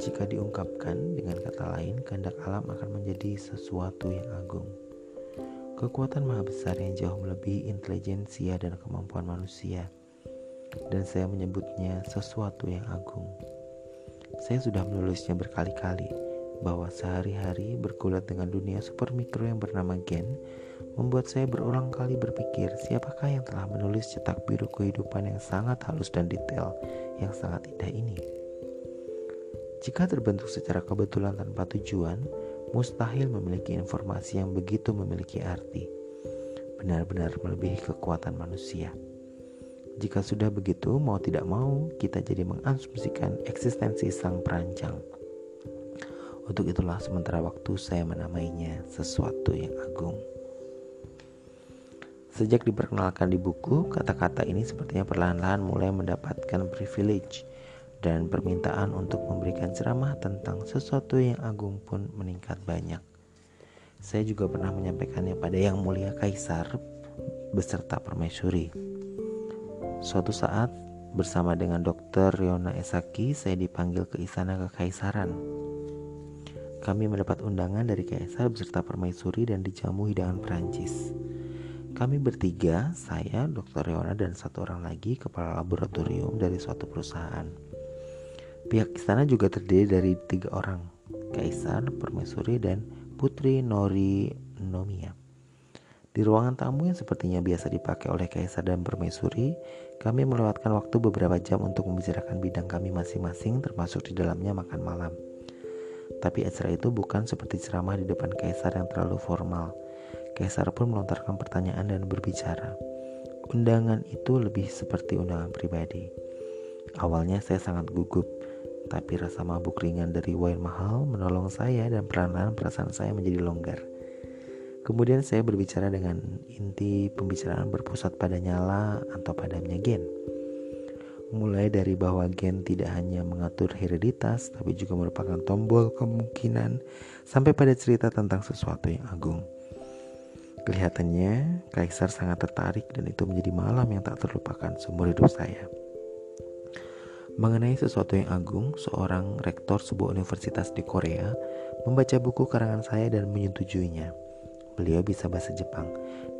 Jika diungkapkan dengan kata lain, kehendak alam akan menjadi sesuatu yang agung. Kekuatan maha besar yang jauh melebihi intelijensia dan kemampuan manusia. Dan saya menyebutnya sesuatu yang agung. Saya sudah menulisnya berkali-kali bahwa sehari-hari berkulat dengan dunia super mikro yang bernama gen membuat saya berulang kali berpikir siapakah yang telah menulis cetak biru kehidupan yang sangat halus dan detail yang sangat indah ini. Jika terbentuk secara kebetulan tanpa tujuan, mustahil memiliki informasi yang begitu memiliki arti. Benar-benar melebihi kekuatan manusia. Jika sudah begitu, mau tidak mau, kita jadi mengasumsikan eksistensi sang perancang. Untuk itulah sementara waktu saya menamainya sesuatu yang agung. Sejak diperkenalkan di buku, kata-kata ini sepertinya perlahan-lahan mulai mendapatkan privilege dan permintaan untuk memberikan ceramah tentang sesuatu yang agung pun meningkat banyak. Saya juga pernah menyampaikannya pada Yang Mulia Kaisar beserta permaisuri. Suatu saat bersama dengan Dr. Riona Esaki, saya dipanggil ke istana kekaisaran kami mendapat undangan dari kaisar beserta permaisuri dan dijamu hidangan Perancis. Kami bertiga, saya, Dr. Reona dan satu orang lagi kepala laboratorium dari suatu perusahaan. Pihak istana juga terdiri dari tiga orang, kaisar, permaisuri, dan putri Nori Nomia. Di ruangan tamu yang sepertinya biasa dipakai oleh kaisar dan permaisuri, kami melewatkan waktu beberapa jam untuk membicarakan bidang kami masing-masing termasuk di dalamnya makan malam. Tapi acara itu bukan seperti ceramah di depan kaisar yang terlalu formal. Kaisar pun melontarkan pertanyaan dan berbicara. Undangan itu lebih seperti undangan pribadi. Awalnya saya sangat gugup, tapi rasa mabuk ringan dari wine mahal menolong saya dan perlahan-lahan perasaan saya menjadi longgar. Kemudian saya berbicara dengan inti pembicaraan berpusat pada nyala atau padamnya gen mulai dari bahwa gen tidak hanya mengatur hereditas, tapi juga merupakan tombol kemungkinan sampai pada cerita tentang sesuatu yang agung. Kelihatannya, Kaisar sangat tertarik dan itu menjadi malam yang tak terlupakan seumur hidup saya. Mengenai sesuatu yang agung, seorang rektor sebuah universitas di Korea membaca buku karangan saya dan menyetujuinya. Beliau bisa bahasa Jepang,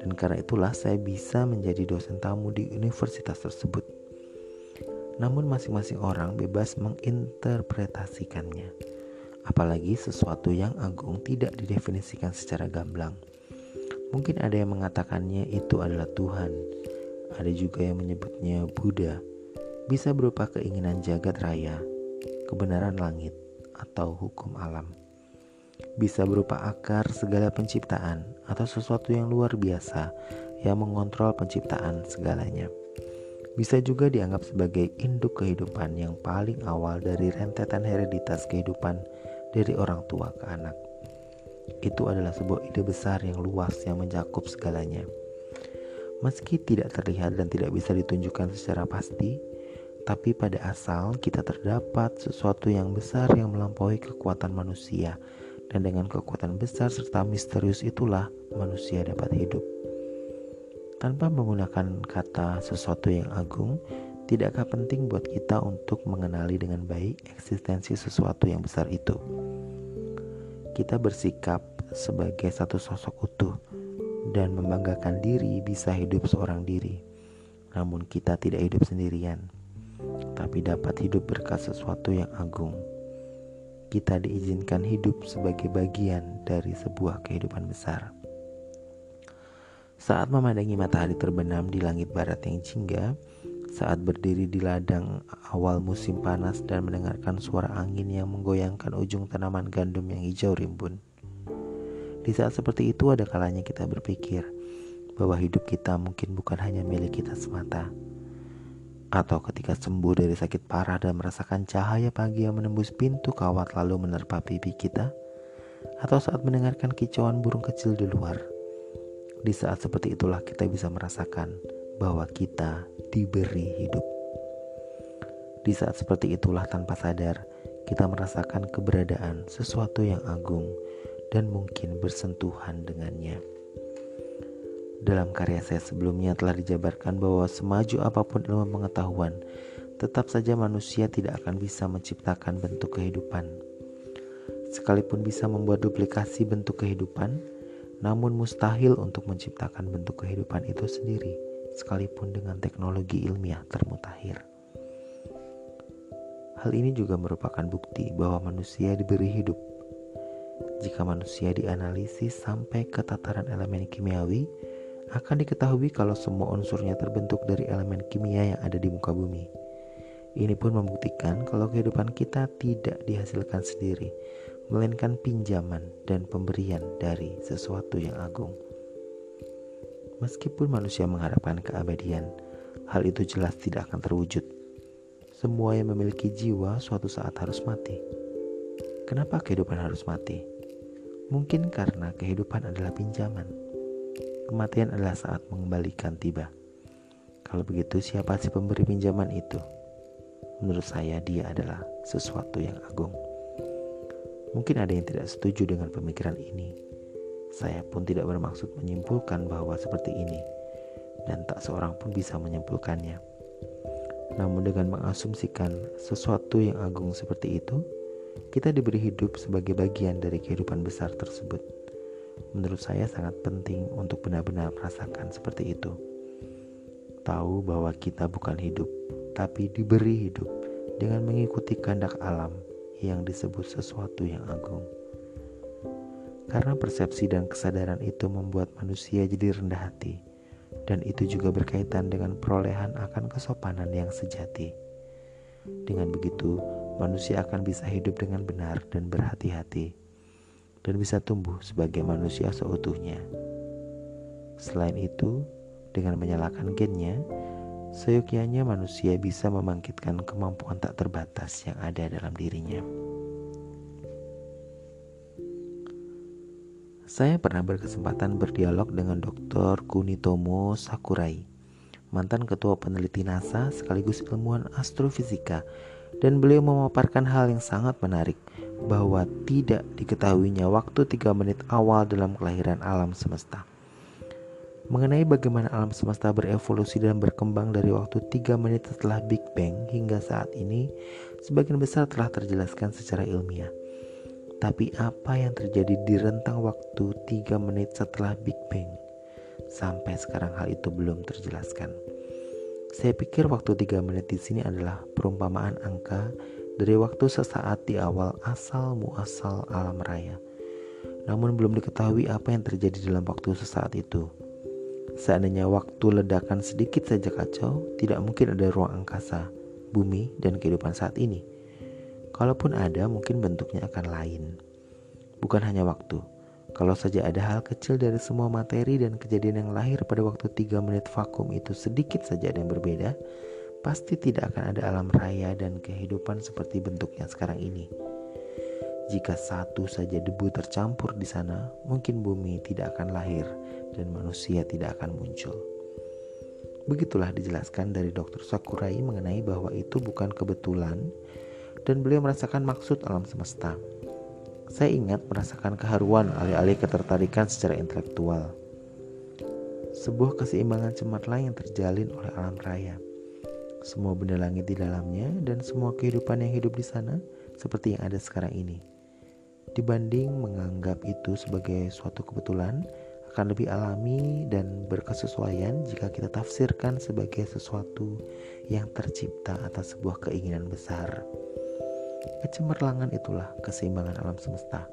dan karena itulah saya bisa menjadi dosen tamu di universitas tersebut namun masing-masing orang bebas menginterpretasikannya. Apalagi sesuatu yang agung tidak didefinisikan secara gamblang. Mungkin ada yang mengatakannya itu adalah Tuhan. Ada juga yang menyebutnya Buddha. Bisa berupa keinginan jagat raya, kebenaran langit, atau hukum alam. Bisa berupa akar segala penciptaan atau sesuatu yang luar biasa yang mengontrol penciptaan segalanya bisa juga dianggap sebagai induk kehidupan yang paling awal dari rentetan hereditas kehidupan dari orang tua ke anak. Itu adalah sebuah ide besar yang luas yang mencakup segalanya. Meski tidak terlihat dan tidak bisa ditunjukkan secara pasti, tapi pada asal kita terdapat sesuatu yang besar yang melampaui kekuatan manusia, dan dengan kekuatan besar serta misterius itulah manusia dapat hidup. Tanpa menggunakan kata sesuatu yang agung, tidakkah penting buat kita untuk mengenali dengan baik eksistensi sesuatu yang besar itu? Kita bersikap sebagai satu sosok utuh dan membanggakan diri bisa hidup seorang diri. Namun kita tidak hidup sendirian, tapi dapat hidup berkat sesuatu yang agung. Kita diizinkan hidup sebagai bagian dari sebuah kehidupan besar. Saat memandangi matahari terbenam di langit barat yang jingga, saat berdiri di ladang awal musim panas dan mendengarkan suara angin yang menggoyangkan ujung tanaman gandum yang hijau rimbun. Di saat seperti itu ada kalanya kita berpikir bahwa hidup kita mungkin bukan hanya milik kita semata. Atau ketika sembuh dari sakit parah dan merasakan cahaya pagi yang menembus pintu kawat lalu menerpa pipi kita, atau saat mendengarkan kicauan burung kecil di luar di saat seperti itulah kita bisa merasakan bahwa kita diberi hidup. Di saat seperti itulah tanpa sadar kita merasakan keberadaan sesuatu yang agung dan mungkin bersentuhan dengannya. Dalam karya saya sebelumnya telah dijabarkan bahwa semaju apa pun ilmu pengetahuan, tetap saja manusia tidak akan bisa menciptakan bentuk kehidupan. Sekalipun bisa membuat duplikasi bentuk kehidupan, namun mustahil untuk menciptakan bentuk kehidupan itu sendiri, sekalipun dengan teknologi ilmiah termutakhir. Hal ini juga merupakan bukti bahwa manusia diberi hidup. Jika manusia dianalisis sampai ke tataran elemen kimiawi, akan diketahui kalau semua unsurnya terbentuk dari elemen kimia yang ada di muka bumi. Ini pun membuktikan kalau kehidupan kita tidak dihasilkan sendiri, melainkan pinjaman dan pemberian dari sesuatu yang agung. Meskipun manusia mengharapkan keabadian, hal itu jelas tidak akan terwujud. Semua yang memiliki jiwa suatu saat harus mati. Kenapa kehidupan harus mati? Mungkin karena kehidupan adalah pinjaman. Kematian adalah saat mengembalikan tiba. Kalau begitu, siapa sih pemberi pinjaman itu? Menurut saya, dia adalah sesuatu yang agung. Mungkin ada yang tidak setuju dengan pemikiran ini. Saya pun tidak bermaksud menyimpulkan bahwa seperti ini, dan tak seorang pun bisa menyimpulkannya. Namun, dengan mengasumsikan sesuatu yang agung seperti itu, kita diberi hidup sebagai bagian dari kehidupan besar tersebut. Menurut saya, sangat penting untuk benar-benar merasakan seperti itu. Tahu bahwa kita bukan hidup, tapi diberi hidup dengan mengikuti kehendak alam yang disebut sesuatu yang agung. Karena persepsi dan kesadaran itu membuat manusia jadi rendah hati, dan itu juga berkaitan dengan perolehan akan kesopanan yang sejati. Dengan begitu, manusia akan bisa hidup dengan benar dan berhati-hati, dan bisa tumbuh sebagai manusia seutuhnya. Selain itu, dengan menyalakan gennya, Seyogyanya manusia bisa membangkitkan kemampuan tak terbatas yang ada dalam dirinya. Saya pernah berkesempatan berdialog dengan Dr. Kunitomo Sakurai, mantan ketua peneliti NASA sekaligus ilmuwan astrofisika, dan beliau memaparkan hal yang sangat menarik bahwa tidak diketahuinya waktu 3 menit awal dalam kelahiran alam semesta. Mengenai bagaimana alam semesta berevolusi dan berkembang dari waktu 3 menit setelah Big Bang hingga saat ini, sebagian besar telah terjelaskan secara ilmiah. Tapi apa yang terjadi di rentang waktu 3 menit setelah Big Bang? Sampai sekarang hal itu belum terjelaskan. Saya pikir waktu 3 menit di sini adalah perumpamaan angka dari waktu sesaat di awal asal muasal alam raya. Namun belum diketahui apa yang terjadi dalam waktu sesaat itu. Seandainya waktu ledakan sedikit saja kacau, tidak mungkin ada ruang angkasa, bumi, dan kehidupan saat ini. Kalaupun ada, mungkin bentuknya akan lain. Bukan hanya waktu, kalau saja ada hal kecil dari semua materi dan kejadian yang lahir pada waktu 3 menit vakum itu sedikit saja ada yang berbeda, pasti tidak akan ada alam raya dan kehidupan seperti bentuknya sekarang ini. Jika satu saja debu tercampur di sana, mungkin bumi tidak akan lahir dan manusia tidak akan muncul. Begitulah dijelaskan dari Dr. Sakurai mengenai bahwa itu bukan kebetulan dan beliau merasakan maksud alam semesta. Saya ingat merasakan keharuan alih-alih ketertarikan secara intelektual. Sebuah keseimbangan cemerlang yang terjalin oleh alam raya. Semua benda langit di dalamnya dan semua kehidupan yang hidup di sana seperti yang ada sekarang ini dibanding menganggap itu sebagai suatu kebetulan akan lebih alami dan berkesesuaian jika kita tafsirkan sebagai sesuatu yang tercipta atas sebuah keinginan besar. Kecemerlangan itulah keseimbangan alam semesta.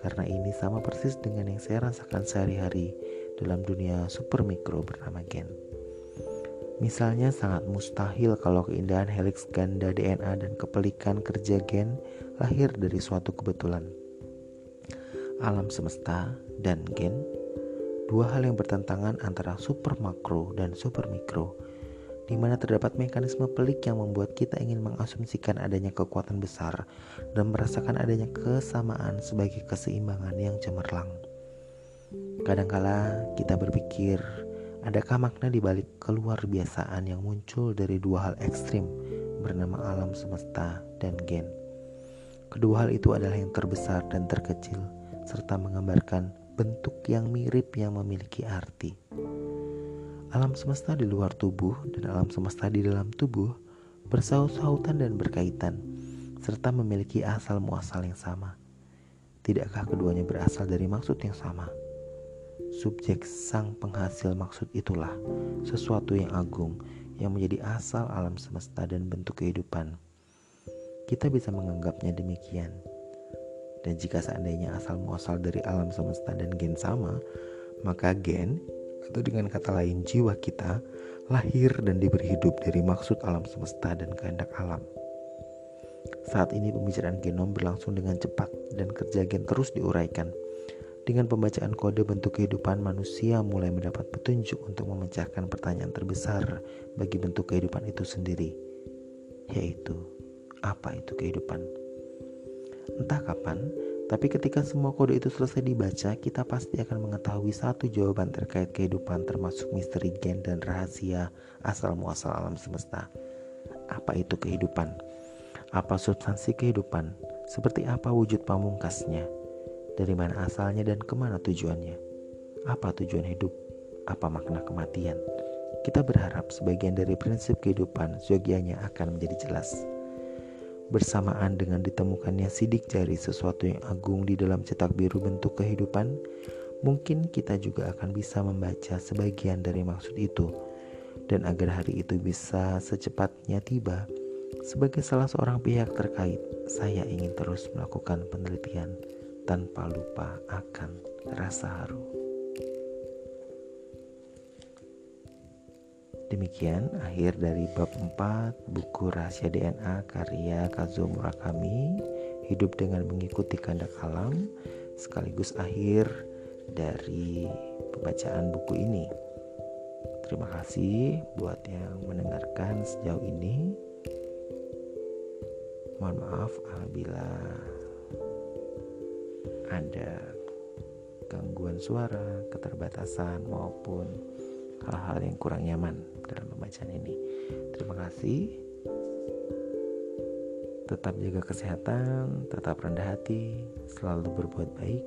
Karena ini sama persis dengan yang saya rasakan sehari-hari dalam dunia super mikro bernama gen. Misalnya sangat mustahil kalau keindahan helix ganda DNA dan kepelikan kerja gen lahir dari suatu kebetulan alam semesta dan gen, dua hal yang bertentangan antara super makro dan super mikro, di mana terdapat mekanisme pelik yang membuat kita ingin mengasumsikan adanya kekuatan besar dan merasakan adanya kesamaan sebagai keseimbangan yang cemerlang. Kadangkala kita berpikir, adakah makna di balik keluar biasaan yang muncul dari dua hal ekstrim bernama alam semesta dan gen? Kedua hal itu adalah yang terbesar dan terkecil serta menggambarkan bentuk yang mirip yang memiliki arti. Alam semesta di luar tubuh dan alam semesta di dalam tubuh bersaut-sautan dan berkaitan, serta memiliki asal muasal yang sama. Tidakkah keduanya berasal dari maksud yang sama? Subjek sang penghasil maksud itulah sesuatu yang agung yang menjadi asal alam semesta dan bentuk kehidupan. Kita bisa menganggapnya demikian. Dan jika seandainya asal muasal dari alam semesta dan gen sama, maka gen atau dengan kata lain jiwa kita lahir dan diberi hidup dari maksud alam semesta dan kehendak alam. Saat ini pembicaraan genom berlangsung dengan cepat dan kerja gen terus diuraikan. Dengan pembacaan kode bentuk kehidupan manusia mulai mendapat petunjuk untuk memecahkan pertanyaan terbesar bagi bentuk kehidupan itu sendiri, yaitu apa itu kehidupan? Entah kapan, tapi ketika semua kode itu selesai dibaca, kita pasti akan mengetahui satu jawaban terkait kehidupan termasuk misteri gen dan rahasia asal muasal alam semesta. Apa itu kehidupan? Apa substansi kehidupan? Seperti apa wujud pamungkasnya? Dari mana asalnya dan ke mana tujuannya? Apa tujuan hidup? Apa makna kematian? Kita berharap sebagian dari prinsip kehidupan seyogianya akan menjadi jelas bersamaan dengan ditemukannya sidik jari sesuatu yang agung di dalam cetak biru bentuk kehidupan, mungkin kita juga akan bisa membaca sebagian dari maksud itu. Dan agar hari itu bisa secepatnya tiba, sebagai salah seorang pihak terkait, saya ingin terus melakukan penelitian tanpa lupa akan rasa haru. Demikian akhir dari bab 4 buku Rahasia DNA karya Kazuo Murakami Hidup dengan mengikuti kehendak alam sekaligus akhir dari pembacaan buku ini. Terima kasih buat yang mendengarkan sejauh ini. Mohon maaf apabila ada gangguan suara, keterbatasan maupun hal-hal yang kurang nyaman dalam pembacaan ini. Terima kasih. Tetap jaga kesehatan, tetap rendah hati, selalu berbuat baik,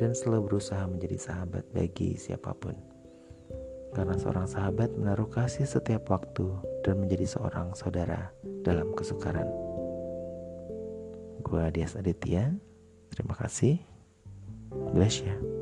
dan selalu berusaha menjadi sahabat bagi siapa pun. Karena seorang sahabat menaruh kasih setiap waktu dan menjadi seorang saudara dalam kesukaran. Gua Dias Aditya, terima kasih. Bless ya.